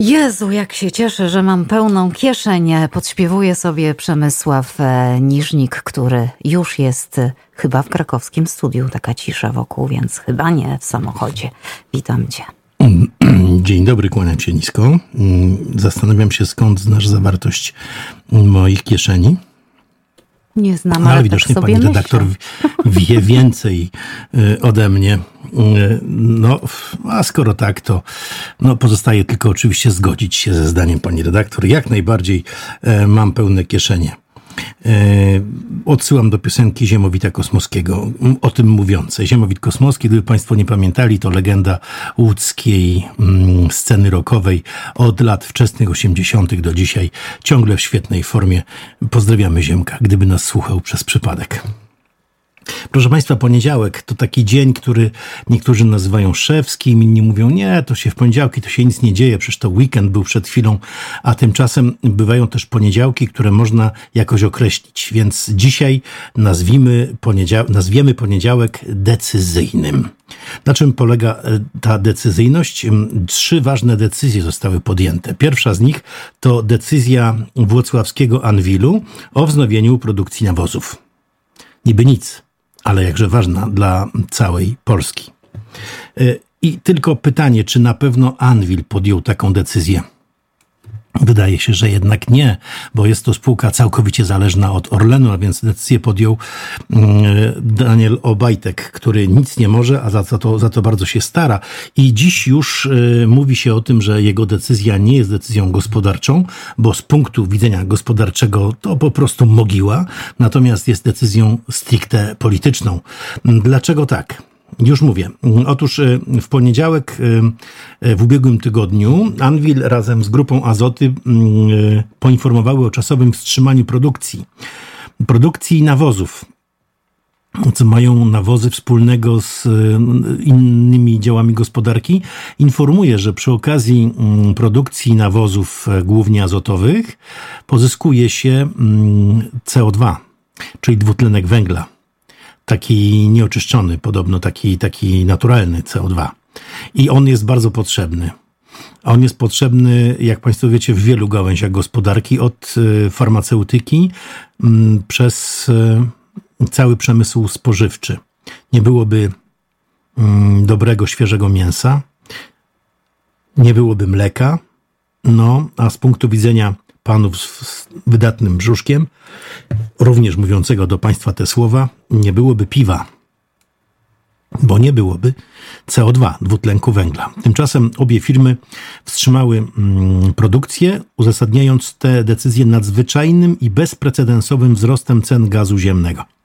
Jezu, jak się cieszę, że mam pełną kieszeń. Podśpiewuje sobie Przemysław e, Niżnik, który już jest e, chyba w krakowskim studiu. Taka cisza wokół, więc chyba nie w samochodzie. Witam cię. Dzień dobry, kłaniam się nisko. Mm, zastanawiam się, skąd znasz zawartość moich kieszeni. Nie znam, ale, ale widocznie tak pani redaktor wie więcej y, ode mnie. Y, no, a skoro tak, to no, pozostaje tylko oczywiście zgodzić się ze zdaniem pani redaktor. Jak najbardziej y, mam pełne kieszenie. E, odsyłam do piosenki Ziemowita Kosmowskiego, o tym mówiące. Ziemowit Kosmowski, gdyby Państwo nie pamiętali, to legenda łódzkiej mm, sceny rockowej od lat wczesnych 80. do dzisiaj, ciągle w świetnej formie. Pozdrawiamy Ziemka, gdyby nas słuchał przez przypadek. Proszę Państwa, poniedziałek to taki dzień, który niektórzy nazywają szewskim, inni mówią, nie, to się w poniedziałki to się nic nie dzieje, przecież to weekend był przed chwilą, a tymczasem bywają też poniedziałki, które można jakoś określić, więc dzisiaj nazwiemy poniedziałek decyzyjnym. Na czym polega e, ta decyzyjność? Trzy ważne decyzje zostały podjęte. Pierwsza z nich to decyzja włocławskiego Anwilu o wznowieniu produkcji nawozów. Niby nic, ale jakże ważna dla całej Polski. E, I tylko pytanie, czy na pewno Anvil podjął taką decyzję? Wydaje się, że jednak nie, bo jest to spółka całkowicie zależna od Orlenu, a więc decyzję podjął mm, Daniel Obajtek, który nic nie może, a za to, za to bardzo się stara. I dziś już e, mówi się o tym, że jego decyzja nie jest decyzją gospodarczą, bo z punktu widzenia gospodarczego to po prostu mogiła, natomiast jest decyzją stricte polityczną. Dlaczego tak? Już mówię. Otóż e, w poniedziałek e, e, w ubiegłym tygodniu Anvil razem z grupą Azoty poinformowały o czasowym wstrzymaniu produkcji. Produkcji nawozów co mają nawozy wspólnego z innymi działami gospodarki, informuje, że przy okazji produkcji nawozów głównie azotowych pozyskuje się CO2, czyli dwutlenek węgla taki nieoczyszczony, podobno taki, taki naturalny CO2. I on jest bardzo potrzebny. On jest potrzebny, jak Państwo wiecie, w wielu gałęziach gospodarki, od y, farmaceutyki mm, przez y, cały przemysł spożywczy. Nie byłoby mm, dobrego, świeżego mięsa, nie byłoby mleka, no a z punktu widzenia panów z wydatnym brzuszkiem, również mówiącego do państwa te słowa, nie byłoby piwa, bo nie byłoby CO2, dwutlenku węgla. Tymczasem obie firmy wstrzymały mm, produkcję, uzasadniając te decyzje nadzwyczajnym i bezprecedensowym wzrostem cen gazu ziemnego.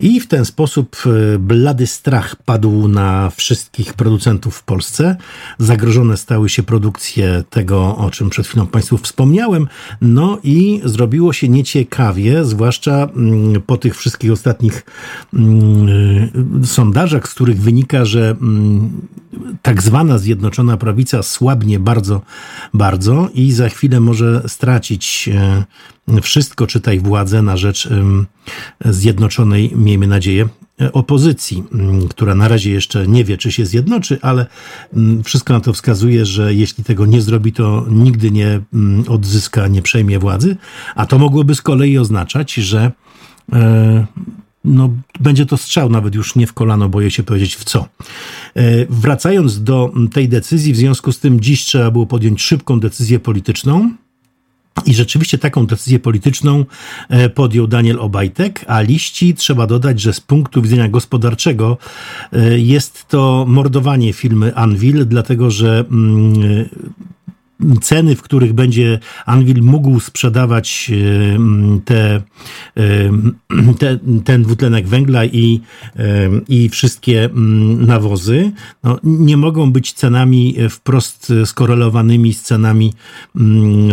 I w ten sposób e, blady strach padł na wszystkich producentów w Polsce. Zagrożone stały się produkcje tego, o czym przed chwilą Państwu wspomniałem. No i zrobiło się nieciekawie, zwłaszcza mm, po tych wszystkich ostatnich mm, sondażach, z których wynika, że mm, tak zwana Zjednoczona Prawica słabnie bardzo, bardzo i za chwilę może stracić e, wszystko, czytaj władzę, na rzecz zjednoczonej, miejmy nadzieję, opozycji, która na razie jeszcze nie wie, czy się zjednoczy, ale wszystko na to wskazuje, że jeśli tego nie zrobi, to nigdy nie odzyska, nie przejmie władzy, a to mogłoby z kolei oznaczać, że e, no, będzie to strzał, nawet już nie w kolano, boję się powiedzieć w co. E, wracając do tej decyzji, w związku z tym dziś trzeba było podjąć szybką decyzję polityczną. I rzeczywiście taką decyzję polityczną e, podjął Daniel Obajtek, a liści trzeba dodać, że z punktu widzenia gospodarczego e, jest to mordowanie firmy Anvil, dlatego że mm, ceny, w których będzie Anvil mógł sprzedawać e, te, e, te, ten dwutlenek węgla i, e, i wszystkie nawozy, no, nie mogą być cenami wprost skorelowanymi z cenami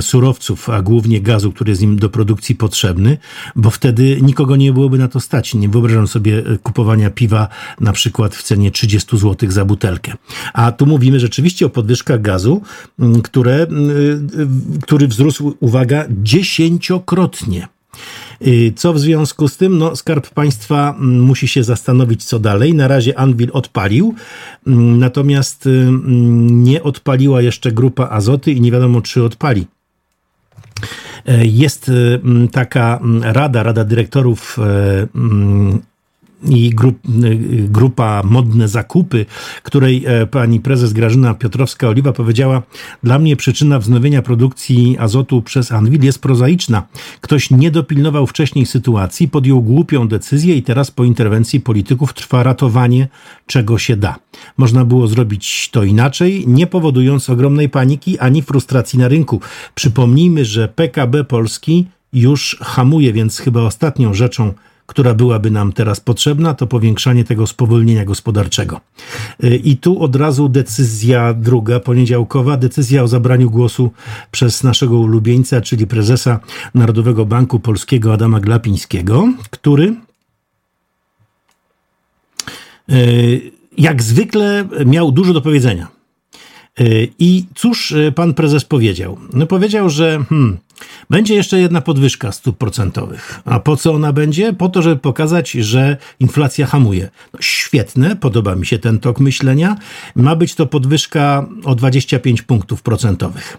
surowców, a głównie gazu, który jest im do produkcji potrzebny, bo wtedy nikogo nie byłoby na to stać. Nie wyobrażam sobie kupowania piwa na przykład w cenie 30 zł za butelkę. A tu mówimy rzeczywiście o podwyżkach gazu, które Y, y, który wzrósł, uwaga, dziesięciokrotnie. Co w związku z tym? No, Skarb Państwa mm, musi się zastanowić, co dalej. Na razie Anvil odpalił, mm, natomiast nie odpaliła jeszcze grupa Azoty i nie wiadomo, czy odpali. E, jest taka rada, rada dyrektorów e, i grup, grupa Modne Zakupy, której e, pani prezes Grażyna Piotrowska-Oliwa powiedziała, dla mnie przyczyna wznowienia produkcji azotu przez Anwil jest prozaiczna. Ktoś nie dopilnował wcześniej sytuacji, podjął głupią decyzję i teraz po interwencji polityków trwa ratowanie czego się da. Można było zrobić to inaczej, nie powodując ogromnej paniki ani frustracji na rynku. Przypomnijmy, że PKB Polski już hamuje, więc chyba ostatnią rzeczą, która byłaby nam teraz potrzebna, to powiększanie tego spowolnienia gospodarczego. Y, I tu od razu decyzja druga, poniedziałkowa, decyzja o zabraniu głosu przez naszego ulubieńca, czyli prezesa Narodowego Banku Polskiego Adama Glapińskiego, który y, jak zwykle miał dużo do powiedzenia. Y, I cóż pan prezes powiedział? No powiedział, że hmm, będzie jeszcze jedna podwyżka stóp procentowych. A po co ona będzie? Po to, żeby pokazać, że inflacja hamuje. No, świetne, podoba mi się ten tok myślenia. Ma być to podwyżka o 25 punktów procentowych.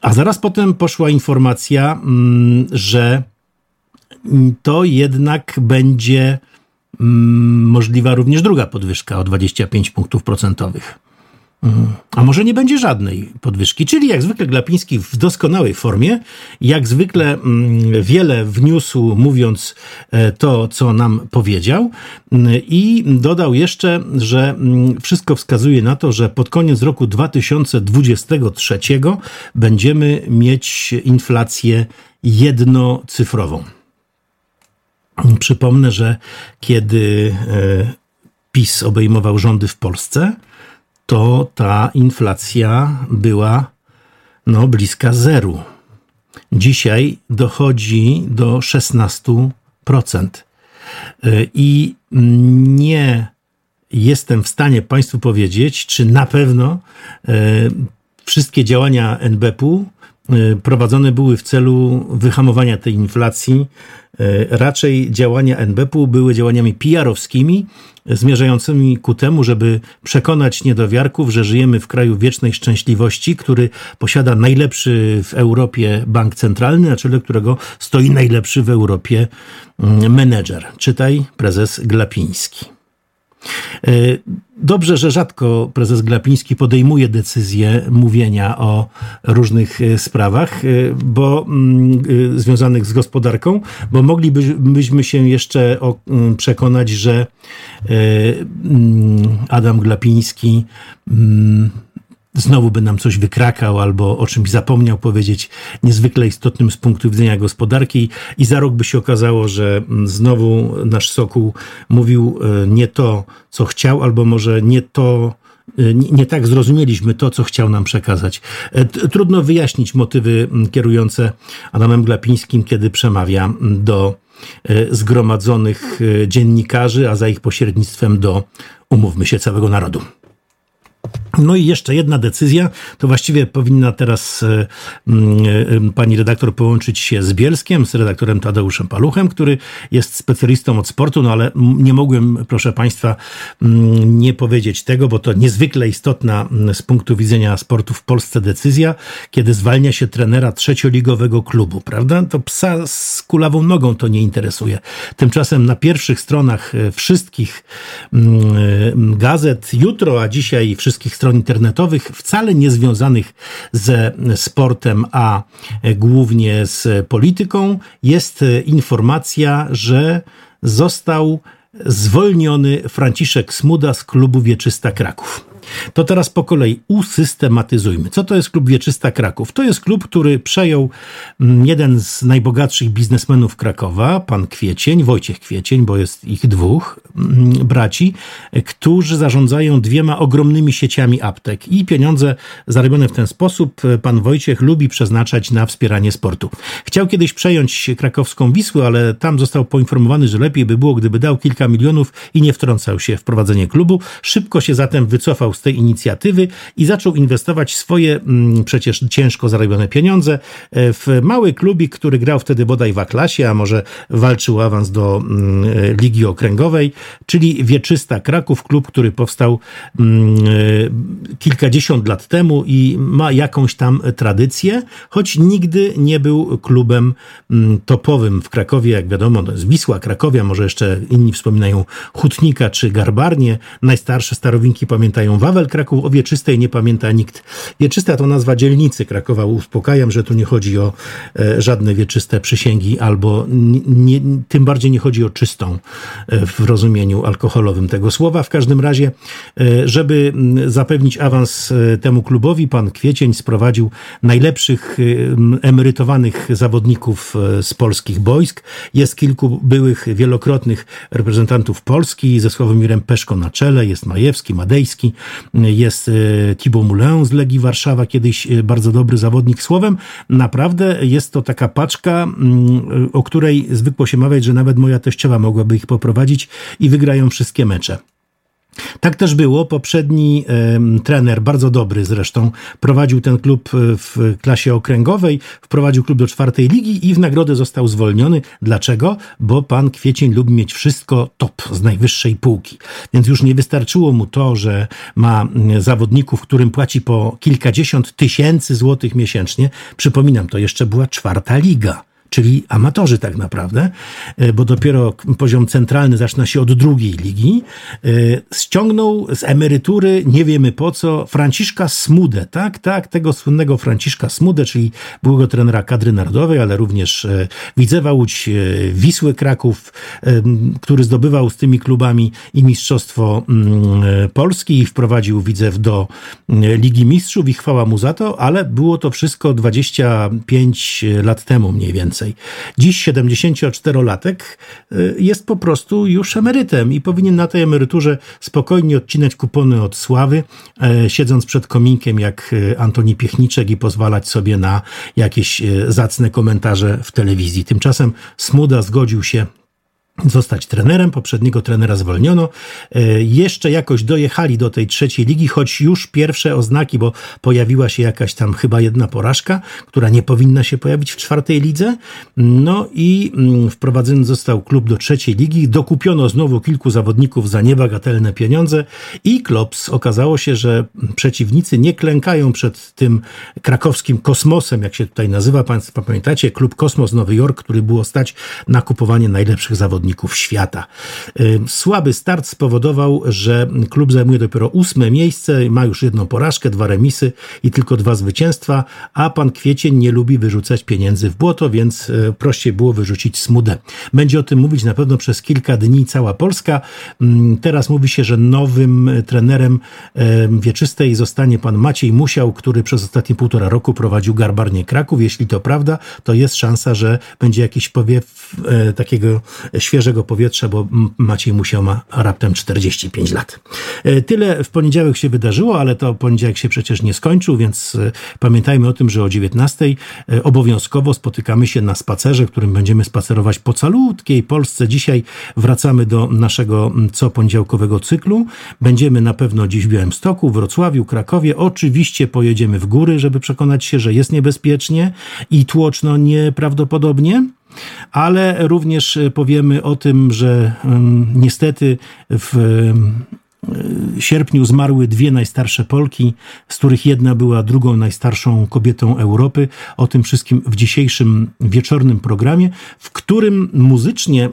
A zaraz potem poszła informacja, mm, że to jednak będzie mm, możliwa również druga podwyżka o 25 punktów procentowych. A może nie będzie żadnej podwyżki? Czyli jak zwykle Glapiński w doskonałej formie, jak zwykle mm, wiele wniósł, mówiąc e, to, co nam powiedział, mm, i dodał jeszcze, że mm, wszystko wskazuje na to, że pod koniec roku 2023 będziemy mieć inflację jednocyfrową. Przypomnę, że kiedy e, PiS obejmował rządy w Polsce, to ta inflacja była no, bliska zeru. Dzisiaj dochodzi do 16%. I nie jestem w stanie Państwu powiedzieć, czy na pewno e, wszystkie działania NBP-u prowadzone były w celu wyhamowania tej inflacji. E, raczej działania NBP-u były działaniami PR-owskimi, zmierzającymi ku temu, żeby przekonać niedowiarków, że żyjemy w kraju wiecznej szczęśliwości, który posiada najlepszy w Europie bank centralny, na czele którego stoi najlepszy w Europie mm, menedżer. Czytaj prezes Glapiński. E, dobrze, że rzadko prezes Glapiński podejmuje decyzję mówienia o różnych e, sprawach, e, bo mm, związanych z gospodarką, bo moglibyśmy się jeszcze mm, przekonać, że mm, Adam Glapiński znowu by nam coś wykrakał albo o czymś zapomniał powiedzieć niezwykle istotnym z punktu widzenia gospodarki i za rok by się okazało, że mm, znowu nasz Sokół mówił e, nie to, co chciał, albo może nie to, e, nie tak zrozumieliśmy to, co chciał nam przekazać. E, trudno wyjaśnić motywy mm, kierujące Adamem Glapińskim, kiedy przemawia mm, do zgromadzonych dziennikarzy, a za ich pośrednictwem do, umówmy się, całego narodu. No i jeszcze jedna decyzja, to właściwie powinna teraz e, e, pani redaktor połączyć się z Bielskiem, z redaktorem Tadeuszem Paluchem, który jest specjalistą od sportu, no ale nie mogłem, proszę państwa, nie powiedzieć tego, bo to niezwykle istotna z punktu widzenia sportu w Polsce decyzja, kiedy zwalnia się trenera trzecioligowego klubu, prawda? To psa z kulawą nogą to nie interesuje. Tymczasem na pierwszych stronach e, wszystkich gazet jutro, a dzisiaj wszystkich stron internetowych, wcale nie związanych ze sportem, a głównie z polityką, jest informacja, że został zwolniony Franciszek Smuda z klubu Wieczysta Kraków. To teraz po kolei usystematyzujmy. Co to jest klub Wieczysta Kraków? To jest klub, który przejął mm, jeden z najbogatszych biznesmenów Krakowa, pan Kwiecień, Wojciech Kwiecień, bo jest ich dwóch braci, którzy zarządzają dwiema ogromnymi sieciami aptek i pieniądze zarobione w ten sposób e, pan Wojciech lubi przeznaczać na wspieranie sportu. Chciał kiedyś przejąć krakowską Wisłę, ale tam został poinformowany, że lepiej by było, gdyby dał kilka milionów i nie wtrącał się w prowadzenie klubu. Szybko się zatem wycofał z tej inicjatywy i zaczął inwestować swoje mm, przecież ciężko zarobione pieniądze w mały klubik, który grał wtedy bodaj w A-klasie, a może walczył awans do mm, Ligi Okręgowej, czyli Wieczysta Kraków, klub, który powstał mm, kilkadziesiąt lat temu i ma jakąś tam tradycję, choć nigdy nie był klubem mm, topowym w Krakowie, jak wiadomo, to jest Wisła, Krakowia, może jeszcze inni wspominają Hutnika czy Garbarnie. Najstarsze starowinki pamiętają Wawel Kraków, o Wieczystej nie pamięta nikt. Wieczysta to nazwa dzielnicy Krakowa. Uspokajam, że tu nie chodzi o e, żadne wieczyste przysięgi, albo nie, tym bardziej nie chodzi o czystą e, w rozumieniu alkoholowym tego słowa. W każdym razie, e, żeby zapewnić awans temu klubowi, pan Kwiecień sprowadził najlepszych emerytowanych zawodników z polskich boisk. Jest kilku byłych, wielokrotnych reprezentantów Polski ze Sławomirem Peszko na czele, jest Majewski, Madejski, jest Kibo Moulin z Legii Warszawa, kiedyś bardzo dobry zawodnik. Słowem, naprawdę jest to taka paczka, mm, o której zwykło się mawiać, że nawet moja teściowa mogłaby ich poprowadzić i wygrają wszystkie mecze. Tak też było. Poprzedni trener, bardzo dobry zresztą, prowadził ten klub e, w klasie okręgowej, wprowadził klub do czwartej ligi i w nagrodę został zwolniony. Dlaczego? Bo pan Kwiecień lubi mieć wszystko top z najwyższej półki. Więc już nie wystarczyło mu to, że ma zawodników, którym płaci po kilkadziesiąt tysięcy złotych miesięcznie. Przypominam, to jeszcze była czwarta liga czyli amatorzy tak naprawdę, e, bo dopiero poziom centralny zaczyna się od drugiej ligi, e, ściągnął z emerytury, nie wiemy po co, Franciszka Smudę, tak, tak, tego słynnego Franciszka Smudę, czyli byłego trenera kadry narodowej, ale również e, Widzewa Łódź, Wisły Kraków, który zdobywał z tymi klubami i Mistrzostwo Polski i wprowadził Widzew do Ligi Mistrzów i chwała mu za to, ale było to wszystko 25 lat temu mniej więcej więcej. Dziś 74-latek y, jest po prostu już emerytem i powinien na tej emeryturze spokojnie odcinać kupony od sławy, e, siedząc przed kominkiem jak y, Antoni Piechniczek i pozwalać sobie na jakieś y, zacne komentarze w telewizji. Tymczasem Smuda zgodził się zostać trenerem. Poprzedniego trenera zwolniono. E, jeszcze jakoś dojechali do tej trzeciej ligi, choć już pierwsze oznaki, bo pojawiła się jakaś tam chyba jedna porażka, która nie powinna się pojawić w czwartej lidze. No i mm, wprowadzony został klub do trzeciej ligi. Dokupiono znowu kilku zawodników za niebagatelne pieniądze i Klops okazało się, że przeciwnicy nie klękają przed tym krakowskim kosmosem, jak się tutaj nazywa. Państwo pamiętacie? Klub Kosmos Nowy Jork, który było stać na kupowanie najlepszych zawodników zawodników świata. Słaby start spowodował, że klub zajmuje dopiero ósme miejsce, ma już jedną porażkę, dwa remisy i tylko dwa zwycięstwa, a pan Kwiecień nie lubi wyrzucać pieniędzy w błoto, więc y, prościej było wyrzucić smudę. Będzie o tym mówić na pewno przez kilka dni cała Polska. Teraz mówi się, że nowym trenerem wieczystej zostanie pan Maciej Musiał, który przez ostatnie półtora roku prowadził Garbarnie Kraków. Jeśli to prawda, to jest szansa, że będzie jakiś powiew e, takiego świeżego świeżego powietrza, bo Maciej Musiał ma raptem 45 lat. E, tyle w poniedziałek się wydarzyło, ale to poniedziałek się przecież nie skończył, więc e, pamiętajmy o tym, że o 19 e, obowiązkowo spotykamy się na spacerze, którym będziemy spacerować po calutkiej Polsce. Dzisiaj wracamy do naszego co poniedziałkowego cyklu. Będziemy na pewno dziś w Białymstoku, Wrocławiu, Krakowie. Oczywiście pojedziemy w góry, żeby przekonać się, że jest niebezpiecznie i tłoczno nieprawdopodobnie ale również e, powiemy o tym, że niestety w e, sierpniu zmarły dwie najstarsze Polki, z których jedna była drugą najstarszą kobietą Europy. O tym wszystkim w dzisiejszym wieczornym programie, w którym muzycznie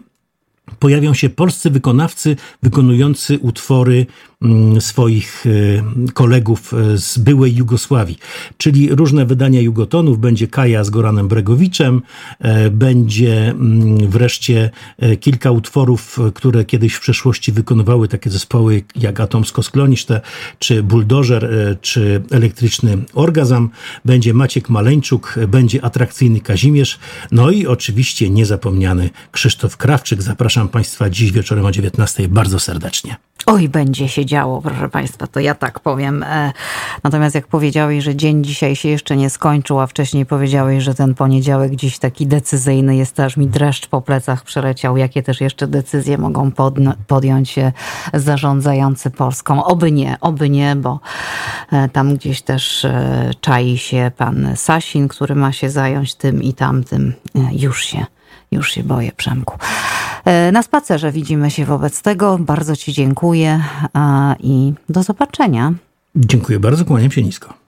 pojawią się polscy wykonawcy wykonujący utwory Mm, swoich y, kolegów y, z byłej Jugosławii, czyli różne wydania Jugotonów. Będzie Kaja z Goranem Bregowiczem, e, będzie mm, wreszcie e, kilka utworów, które kiedyś w przeszłości wykonywały takie zespoły jak Atomsko-Skloniszte, czy Bulldozer, e, czy Elektryczny Orgazm. Będzie Maciek Maleńczuk, będzie atrakcyjny Kazimierz, no i oczywiście niezapomniany Krzysztof Krawczyk. Zapraszam Państwa dziś wieczorem o 19 bardzo serdecznie. Oj, będzie się działo, proszę Państwa, to ja tak powiem. E, natomiast jak powiedziałeś, że dzień dzisiaj się jeszcze nie skończył, a wcześniej powiedziałeś, że ten poniedziałek dziś taki decyzyjny jest, aż mi dreszcz po plecach przeleciał. Jakie też jeszcze decyzje mogą podjąć zarządzający Polską? Oby nie, oby nie, bo tam gdzieś też czai się pan Sasin, który ma się zająć tym i tamtym. Już się już się boję, Przemku. E, na spacerze widzimy się wobec tego. Bardzo Ci dziękuję i do zobaczenia. Dziękuję bardzo, kłaniam się nisko.